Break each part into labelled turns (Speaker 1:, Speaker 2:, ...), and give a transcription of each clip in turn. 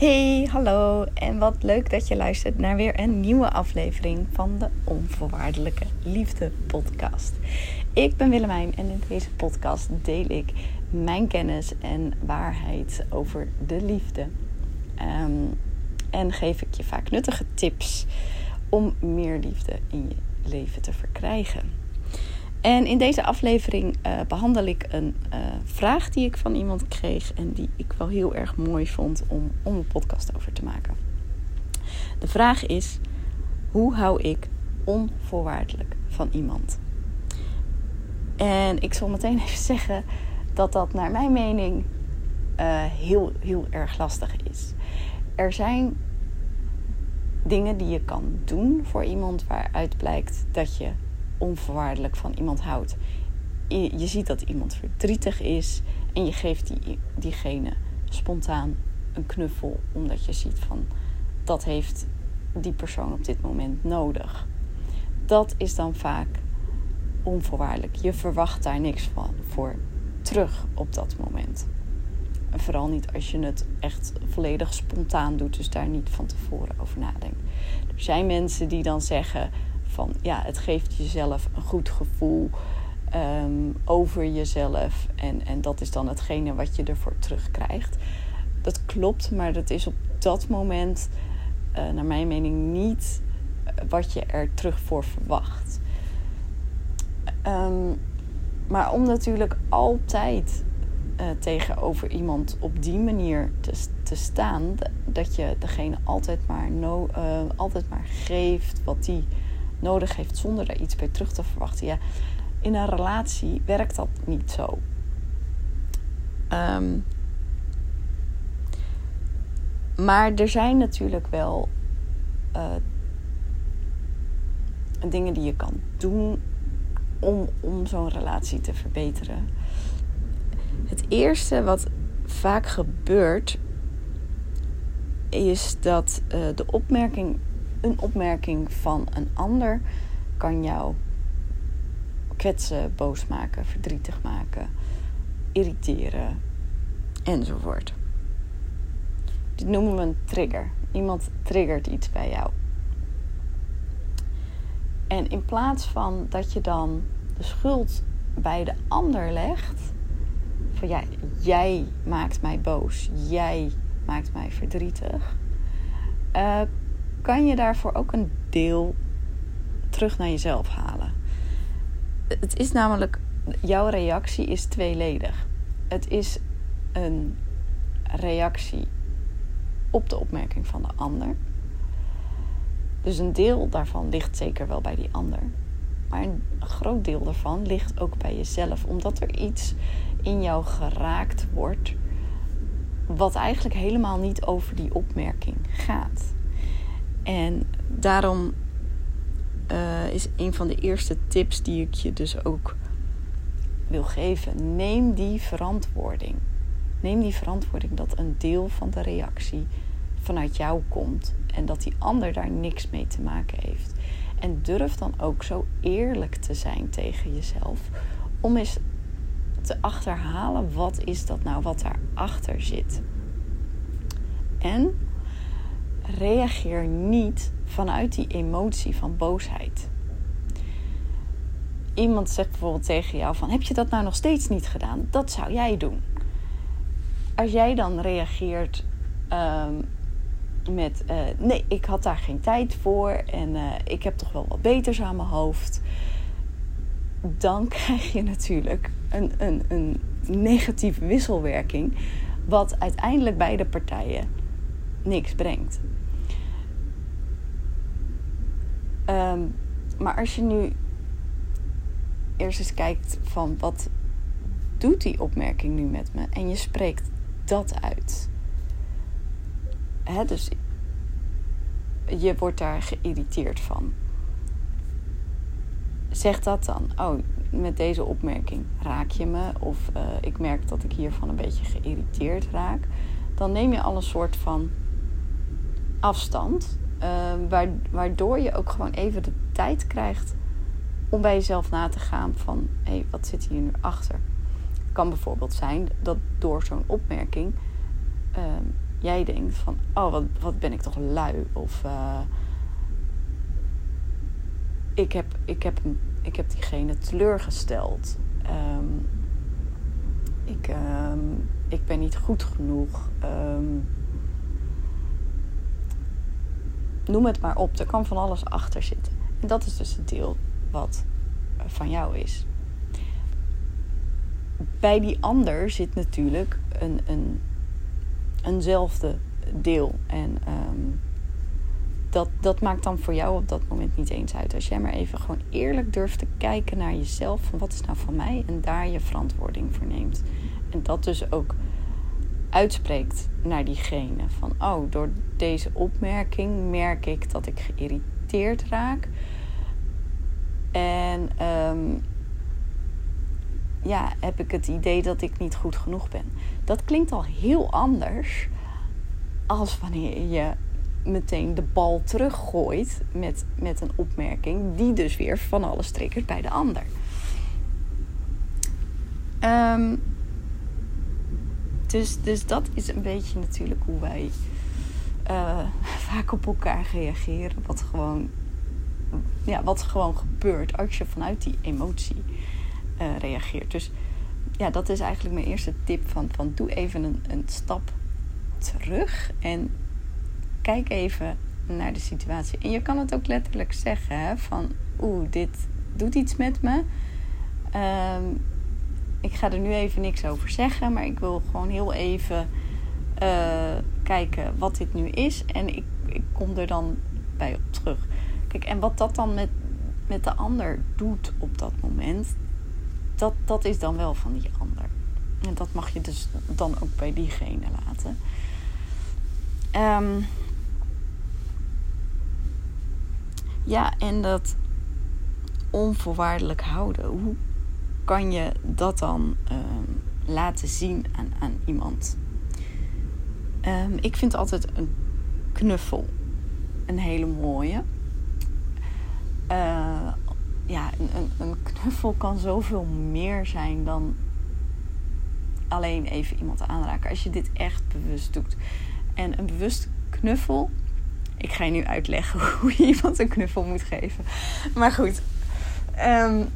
Speaker 1: Hey, hallo en wat leuk dat je luistert naar weer een nieuwe aflevering van de Onvoorwaardelijke Liefde podcast. Ik ben Willemijn en in deze podcast deel ik mijn kennis en waarheid over de liefde. Ehm, en geef ik je vaak nuttige tips om meer liefde in je leven te verkrijgen. En in deze aflevering uh, behandel ik een uh, vraag die ik van iemand kreeg en die ik wel heel erg mooi vond om, om een podcast over te maken. De vraag is: hoe hou ik onvoorwaardelijk van iemand? En ik zal meteen even zeggen dat dat naar mijn mening uh, heel, heel erg lastig is. Er zijn dingen die je kan doen voor iemand waaruit blijkt dat je onvoorwaardelijk van iemand houdt. Je, ziet dat iemand verdrietig is en je geeft die, diegene spontaan een knuffel omdat je ziet van dat heeft die persoon op dit moment nodig. Dat is dan vaak onvoorwaardelijk. Je verwacht daar niks van voor terug op dat moment. En vooral niet als je het echt volledig spontaan doet, dus daar niet van tevoren over nadenkt. Er zijn mensen die dan zeggen: van ja, het geeft jezelf een goed gevoel um, over jezelf. En, en dat is dan hetgene wat je ervoor terugkrijgt. Dat klopt, maar dat is op dat moment, uh, naar mijn mening, niet wat je er terug voor verwacht. Um, maar om natuurlijk altijd uh, tegenover iemand op die manier te, te staan, dat je degene altijd maar, no, altijd maar geeft wat die nodig heeft zonder er iets bij terug te verwachten. Ja, in een relatie werkt dat niet zo. Um, maar er zijn natuurlijk wel uh, dingen die je kan doen om, om zo'n relatie te verbeteren. Het eerste wat vaak gebeurt, is dat uh, de opmerking een opmerking van een ander kan jou kwetsen, boos maken, verdrietig maken, irriteren enzovoort. Dit noemen we een trigger. Iemand triggert iets bij jou. En in plaats van dat je dan de schuld bij de ander legt, van ja, jij maakt mij boos, jij maakt mij verdrietig, uh, kan je daarvoor ook een deel terug naar jezelf halen. Het is namelijk, jouw reactie is tweeledig. Het is een reactie op de opmerking van de ander. Dus een deel daarvan ligt zeker wel bij die ander. Maar een groot deel daarvan ligt ook bij jezelf, omdat er iets in jou geraakt wordt wat eigenlijk helemaal niet over die opmerking gaat. En daarom uh, is een van de eerste tips die ik je dus ook wil geven: neem die verantwoording. Neem die verantwoording dat een deel van de reactie vanuit jou komt en dat die ander daar niks mee te maken heeft. En durf dan ook zo eerlijk te zijn tegen jezelf om eens te achterhalen wat is dat nou wat daarachter zit. En reageer niet vanuit die emotie van boosheid. Iemand zegt bijvoorbeeld tegen jou van heb je dat nou nog steeds niet gedaan? Dat zou jij doen. Als jij dan reageert um, met uh, nee, ik had daar geen tijd voor en uh, ik heb toch wel wat beters aan mijn hoofd. Dan krijg je natuurlijk een, een, een negatieve wisselwerking, wat uiteindelijk beide partijen niks brengt. Um, maar als je nu eerst eens kijkt van wat doet die opmerking nu met me en je spreekt dat uit. Hè, dus je wordt daar geïrriteerd van. Zeg dat dan. Oh, met deze opmerking raak je me. Of uh, ik merk dat ik hiervan een beetje geïrriteerd raak. Dan neem je al een soort van afstand. Uh, waardoor je ook gewoon even de tijd krijgt om bij jezelf na te gaan van hé, hey, wat zit hier nu achter? Het kan bijvoorbeeld zijn dat door zo'n opmerking uh, jij denkt van, oh wat, wat ben ik toch lui. Of uh, ik, heb, ik, heb, ik heb diegene teleurgesteld. Um, ik, ik ben niet goed genoeg. Noem het maar op. Er kan van alles achter zitten. En dat is dus het deel wat van jou is. Bij die ander zit natuurlijk een, een, eenzelfde deel. En um, dat, dat maakt dan voor jou op dat moment niet eens uit. Als jij maar even gewoon eerlijk durft te kijken naar jezelf. Van wat is nou van mij? En daar je verantwoording voor neemt. En dat dus ook uitspreekt naar diegene. Van oh, door deze opmerking merk ik dat ik geïrriteerd raak. En um, ja, heb ik het idee dat ik niet goed genoeg ben. Dat klinkt al heel anders als wanneer je meteen de bal teruggooit met, met een opmerking die dus weer van alles triggert bij de ander. Um, dus, dus dat is een beetje natuurlijk hoe wij uh, vaak op elkaar reageren. Wat gewoon, ja, wat gewoon gebeurt als je vanuit die emotie uh, reageert. Dus ja, dat is eigenlijk mijn eerste tip van, van doe even een, een stap terug en kijk even naar de situatie. En je kan het ook letterlijk zeggen van oeh, dit doet iets met me. Um, ik ga er nu even niks over zeggen, maar ik wil gewoon heel even uh, kijken wat dit nu is. En ik, ik kom er dan bij op terug. Kijk, en wat dat dan met, met de ander doet op dat moment, dat, dat is dan wel van die ander. En dat mag je dus dan ook bij diegene laten. Um, ja, en dat onvoorwaardelijk houden. Hoe kan je dat dan um, laten zien aan, aan iemand? Um, ik vind altijd een knuffel een hele mooie. Uh, ja, een, een knuffel kan zoveel meer zijn dan alleen even iemand aanraken. Als je dit echt bewust doet. En een bewust knuffel. Ik ga je nu uitleggen hoe je iemand een knuffel moet geven. Maar goed. Um,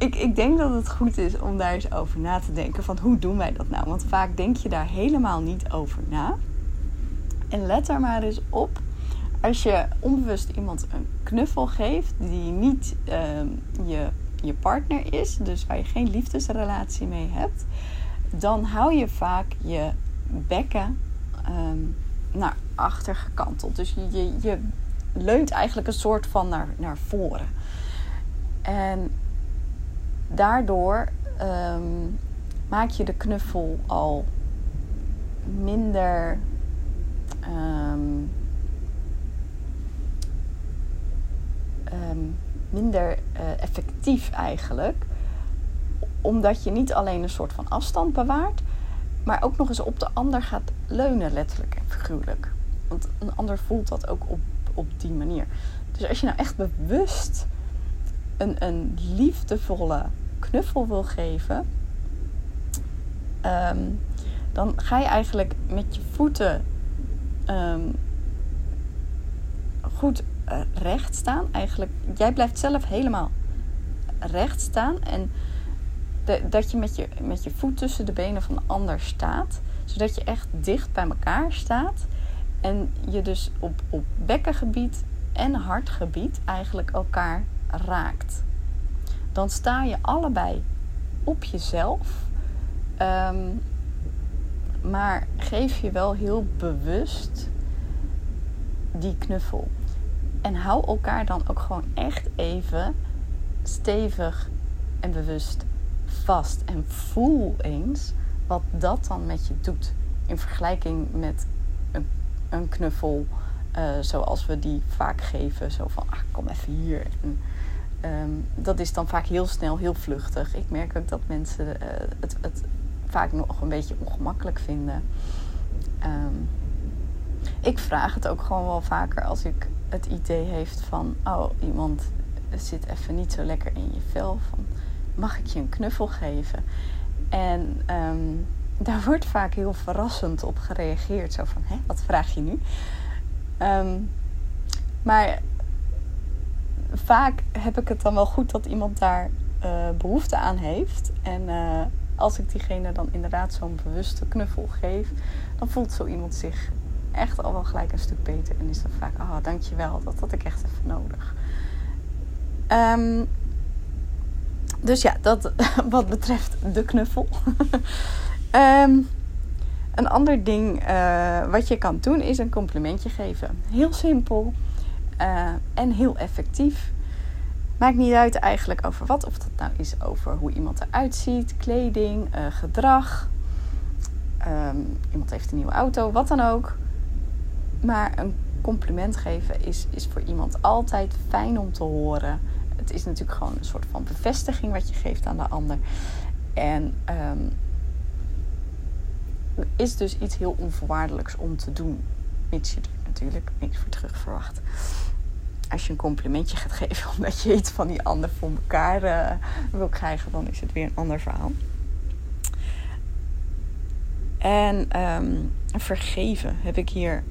Speaker 1: ik, ik denk dat het goed is om daar eens over na te denken. Van hoe doen wij dat nou? Want vaak denk je daar helemaal niet over na. En let er maar eens op. Als je onbewust iemand een knuffel geeft die niet uh, je, je partner is, dus waar je geen liefdesrelatie mee hebt, dan hou je vaak je bekken um, naar achter gekanteld. Dus je, je, je leunt eigenlijk een soort van naar, naar voren. En daardoor um, maak je de knuffel al minder. Um, um, minder uh, effectief eigenlijk. Omdat je niet alleen een soort van afstand bewaart, maar ook nog eens op de ander gaat leunen, letterlijk en figuurlijk. Want een ander voelt dat ook op, op die manier. Dus als je nou echt bewust een, een liefdevolle knuffel wil geven, um, dan ga je eigenlijk met je voeten um, goed uh, recht staan. Eigenlijk, jij blijft zelf helemaal recht staan en dat je met, je met je voet tussen de benen van de ander staat, zodat je echt dicht bij elkaar staat en je dus op, op bekkengebied en hartgebied eigenlijk elkaar raakt dan sta je allebei op jezelf. Um, maar geef je wel heel bewust die knuffel. En hou elkaar dan ook gewoon echt even stevig en bewust vast. En voel eens wat dat dan met je doet. In vergelijking met een, een knuffel uh, zoals we die vaak geven. Zo van, ah, kom even hier. Um, dat is dan vaak heel snel, heel vluchtig. Ik merk ook dat mensen uh, het, het, vaak nog een beetje ongemakkelijk vinden. Um, ik vraag het ook gewoon wel vaker als ik het idee heeft van... oh, iemand zit even niet zo lekker in je vel. Van, mag ik je een knuffel geven? En um, daar wordt vaak heel verrassend op gereageerd. Zo van, hè, wat vraag je nu? Ehm, maar vaak heb ik het dan wel goed dat iemand daar uh, behoefte aan heeft. En uh, als ik diegene dan inderdaad zo'n bewuste knuffel geef, dan voelt zo iemand zich echt al wel gelijk een stuk beter. En is dat vaak, ah, oh, dankjewel, dat had ik echt even nodig. Um, dus ja, dat wat betreft de knuffel. um, een ander ding uh, wat je kan doen is een complimentje geven. Heel simpel uh, en heel effectief. Maakt niet uit eigenlijk over wat. Of dat nou is over hoe iemand eruit ziet, kleding, uh, gedrag. Um, iemand heeft een nieuwe auto, wat dan ook. Maar een compliment geven is, is voor iemand altijd fijn om te horen. Het is natuurlijk gewoon een soort van bevestiging wat je geeft aan de ander. En um, is dus iets heel onvoorwaardelijks om te doen. Mits je er natuurlijk niks voor terug verwacht. Als je een complimentje gaat geven omdat je iets van die ander voor elkaar uh, wil krijgen, dan is het weer een ander verhaal. En um, vergeven heb ik hier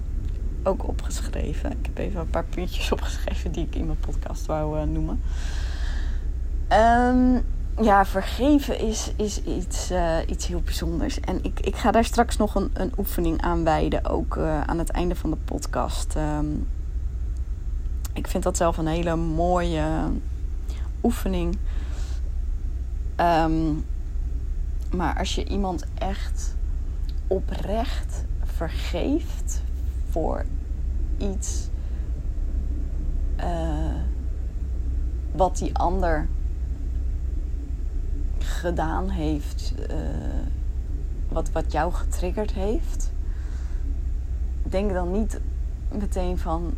Speaker 1: ook opgeschreven. Ik heb even een paar puntjes opgeschreven die ik in mijn podcast wou uh, noemen. Um, ja, vergeven is, is iets, uh, iets heel bijzonders. En ik, ik ga daar straks nog een, een oefening aan wijden, ook aan het einde van de podcast. Um, ik vind dat zelf een hele mooie oefening. Um, maar als je iemand echt oprecht vergeeft voor iets uh, wat die ander gedaan heeft, uh, wat, wat jou getriggerd heeft, denk dan niet meteen van,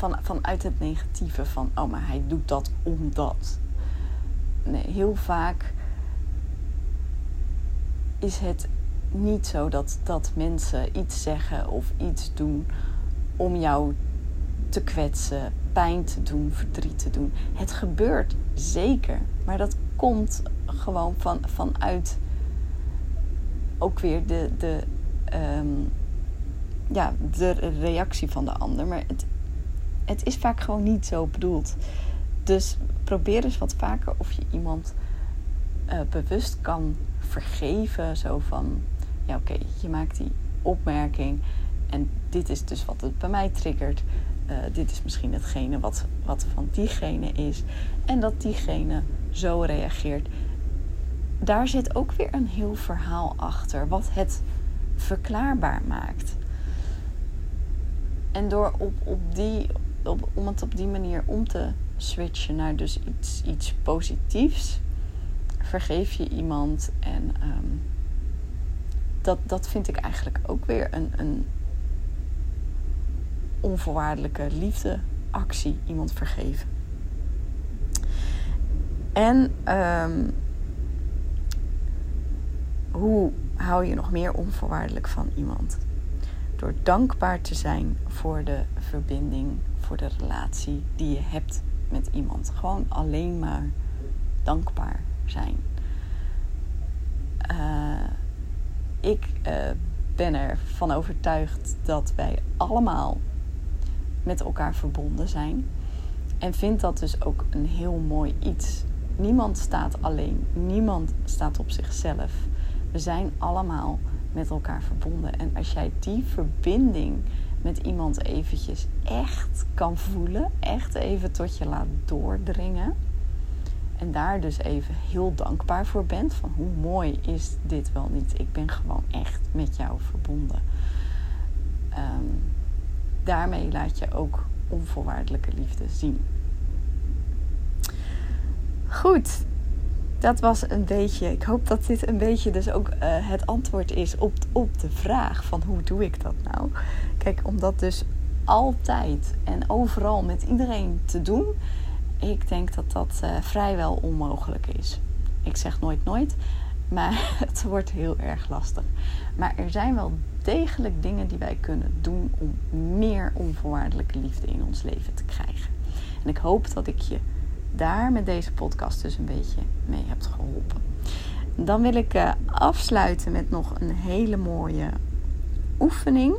Speaker 1: van, vanuit het negatieve van, oh maar hij doet dat omdat. Nee, heel vaak is het niet zo dat, dat mensen iets zeggen of iets doen om jou te kwetsen, pijn te doen, verdriet te doen. Het gebeurt zeker, maar dat komt gewoon van, vanuit ook weer de, de, um, ja, de reactie van de ander. Maar het, het is vaak gewoon niet zo bedoeld. Dus probeer eens wat vaker of je iemand uh, bewust kan vergeven. Zo van, ja oké, je maakt die opmerking en dit is dus wat het bij mij triggert. Uh, dit is misschien hetgene wat, wat van diegene is. En dat diegene zo reageert. Daar zit ook weer een heel verhaal achter, wat het verklaarbaar maakt. En door op, op die, op, om het op die manier om te switchen naar dus iets, iets positiefs, vergeef je iemand. En um, dat, dat vind ik eigenlijk ook weer een, een onvoorwaardelijke liefdeactie, iemand vergeven. En um, hoe hou je nog meer onvoorwaardelijk van iemand? Door dankbaar te zijn voor de verbinding, voor de relatie die je hebt met iemand. Gewoon alleen maar dankbaar zijn. Uh, ik uh, ben ervan overtuigd dat wij allemaal met elkaar verbonden zijn. En vind dat dus ook een heel mooi iets. Niemand staat alleen. Niemand staat op zichzelf. We zijn allemaal met elkaar verbonden. En als jij die verbinding met iemand eventjes echt kan voelen, echt even tot je laat doordringen. En daar dus even heel dankbaar voor bent. Van hoe mooi is dit wel niet. Ik ben gewoon echt met jou verbonden. Um, daarmee laat je ook onvoorwaardelijke liefde zien. Goed, dat was een beetje. Ik hoop dat dit een beetje dus ook uh, het antwoord is op, op de vraag van hoe doe ik dat nou? Kijk, om dat dus altijd en overal met iedereen te doen, ik denk dat dat uh, vrijwel onmogelijk is. Ik zeg nooit nooit, maar het wordt heel erg lastig. Maar er zijn wel degelijk dingen die wij kunnen doen om meer onvoorwaardelijke liefde in ons leven te krijgen. En ik hoop dat ik je daar met deze podcast dus een beetje mee heb geholpen. dan wil ik uh, afsluiten met nog een hele mooie oefening.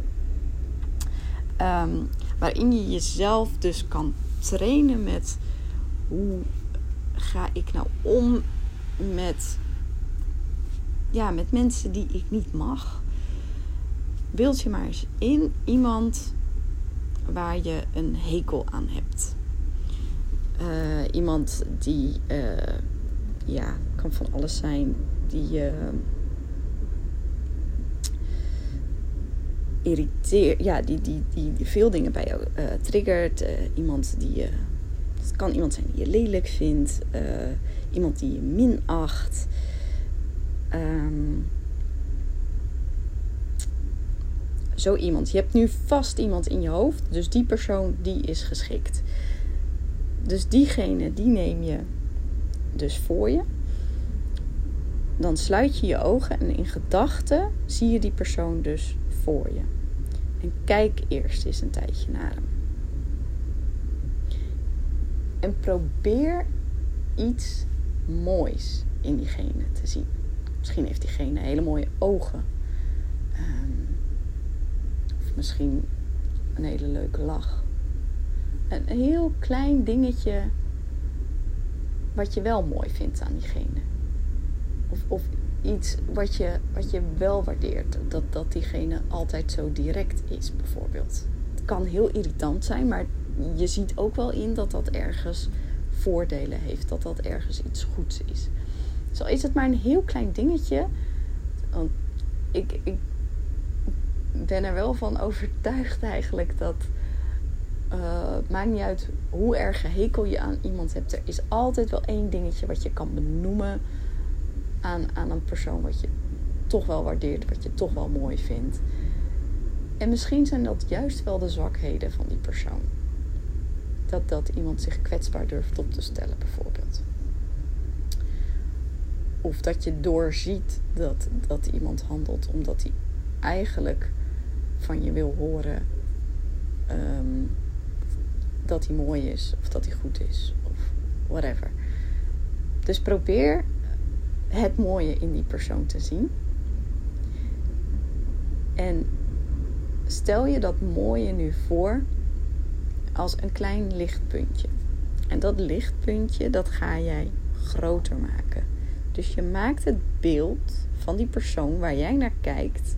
Speaker 1: Um, waarin je jezelf dus kan trainen met hoe ga ik nou om met, ja, met mensen die ik niet mag. Beeld je maar eens in iemand waar je een hekel aan hebt. Uh, iemand die, uh, ja, kan van alles zijn, die uh, irriteert, ja, die, die, die, veel dingen bij jou triggert. iemand die je, het kan iemand zijn die je lelijk vindt, iemand die je minacht. Um, zo iemand. Je hebt nu vast iemand in je hoofd, dus die persoon die is geschikt. Dus diegene die neem je dus voor je. Dan sluit je je ogen en in gedachten zie je die persoon dus voor je. En kijk eerst eens een tijdje naar hem. En probeer iets moois in diegene te zien. Misschien heeft diegene hele mooie ogen. Um, misschien een hele leuke lach. Een heel klein dingetje wat je wel mooi vindt aan diegene. Of, of iets wat je, wat je wel waardeert. Dat, dat diegene altijd zo direct is, bijvoorbeeld. Het kan heel irritant zijn, maar je ziet ook wel in dat dat ergens voordelen heeft. Dat dat ergens iets goeds is. Zo is het maar een heel klein dingetje. Want ik, ik ben er wel van overtuigd eigenlijk dat. Uh, maakt niet uit hoe erg hekel je aan iemand hebt. Er is altijd wel één dingetje wat je kan benoemen aan, aan een persoon wat je toch wel waardeert, wat je toch wel mooi vindt. En misschien zijn dat juist wel de zwakheden van die persoon. Dat, dat iemand zich kwetsbaar durft op te stellen, bijvoorbeeld. Of dat je doorziet dat, dat iemand handelt omdat hij eigenlijk van je wil horen um, dat hij mooi is of dat hij goed is of whatever. Dus probeer het mooie in die persoon te zien. En stel je dat mooie nu voor als een klein lichtpuntje. En dat lichtpuntje, dat ga jij groter maken. Dus je maakt het beeld van die persoon waar jij naar kijkt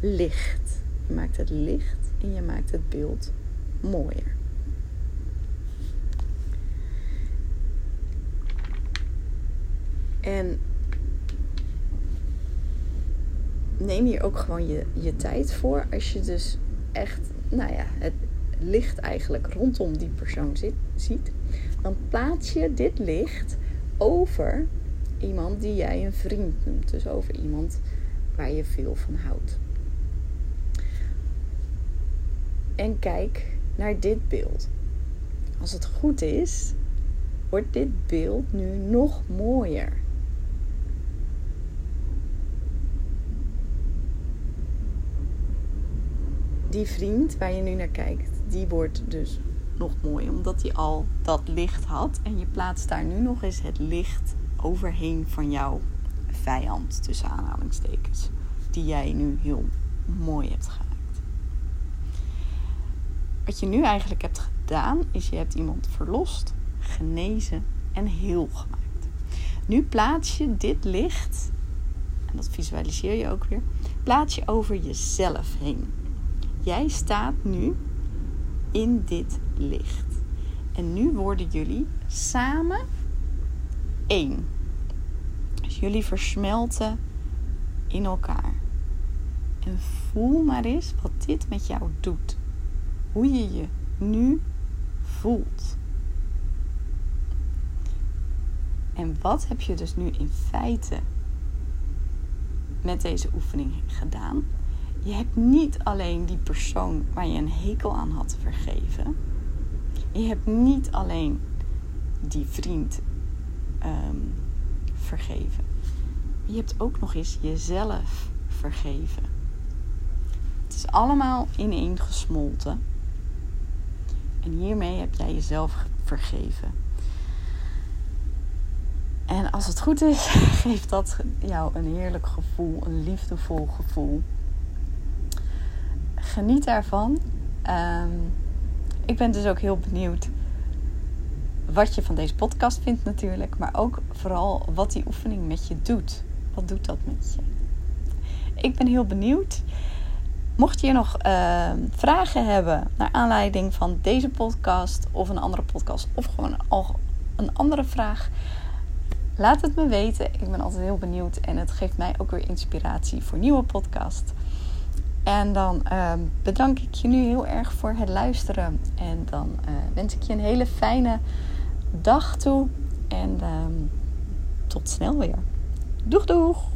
Speaker 1: licht. Je maakt het licht en je maakt het beeld mooier. En neem hier ook gewoon je, je tijd voor. Als je dus echt, nou ja, het licht eigenlijk rondom die persoon ziet. Dan plaats je dit licht over iemand die jij een vriend noemt. Dus over iemand waar je veel van houdt. En kijk naar dit beeld. Als het goed is, wordt dit beeld nu nog mooier. Die vriend waar je nu naar kijkt, die wordt dus nog mooier, omdat hij al dat licht had. En je plaatst daar nu nog eens het licht overheen van jouw vijand, tussen aanhalingstekens, die jij nu heel mooi hebt gehad. Wat je nu eigenlijk hebt gedaan, is je hebt iemand verlost, genezen en heel gemaakt. Nu plaats je dit licht, en dat visualiseer je ook weer, plaats je over jezelf heen. Jij staat nu in dit licht. En nu worden jullie samen één. Dus jullie versmelten in elkaar. En voel maar eens wat dit met jou doet hoe je je nu voelt. En wat heb je dus nu in feite met deze oefening gedaan? Je hebt niet alleen die persoon waar je een hekel aan had vergeven. Je hebt niet alleen die vriend um, vergeven. Je hebt ook nog eens jezelf vergeven. Het is allemaal ineen gesmolten. En hiermee heb jij jezelf vergeven. En als het goed is, geeft dat jou een heerlijk gevoel, een liefdevol gevoel. Geniet daarvan. Ehm, ik ben dus ook heel benieuwd wat je van deze podcast vindt natuurlijk, maar ook vooral wat die oefening met je doet. Wat doet dat met je? Ik ben heel benieuwd. Mocht je nog ehm, vragen hebben naar aanleiding van deze podcast of een andere podcast of gewoon al een andere vraag, laat het me weten. Ik ben altijd heel benieuwd en het geeft mij ook weer inspiratie voor nieuwe podcast. En dan ehm, bedank ik je nu heel erg voor het luisteren. En dan uh, wens ik je een hele fijne dag toe. En ehm, tot snel weer. Doeg doeg!